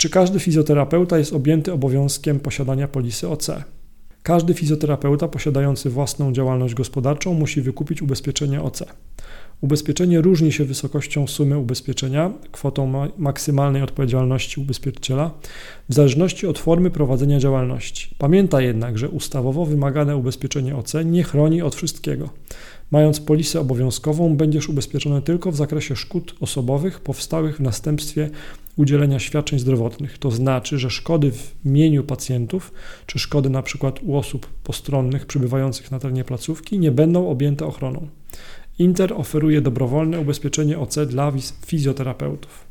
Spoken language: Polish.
Czy każdy fizjoterapeuta jest objęty obowiązkiem posiadania polisy OC? Każdy fizjoterapeuta posiadający własną działalność gospodarczą musi wykupić ubezpieczenie OC. Ubezpieczenie różni się wysokością sumy ubezpieczenia, kwotą maksymalnej odpowiedzialności ubezpieczyciela, w zależności od formy prowadzenia działalności. Pamiętaj jednak, że ustawowo wymagane ubezpieczenie OC nie chroni od wszystkiego. Mając polisę obowiązkową, będziesz ubezpieczony tylko w zakresie szkód osobowych powstałych w następstwie udzielenia świadczeń zdrowotnych. To znaczy, że szkody w mieniu pacjentów, czy szkody na przykład u osób postronnych przybywających na terenie placówki nie będą objęte ochroną. Inter oferuje dobrowolne ubezpieczenie OC dla fizjoterapeutów.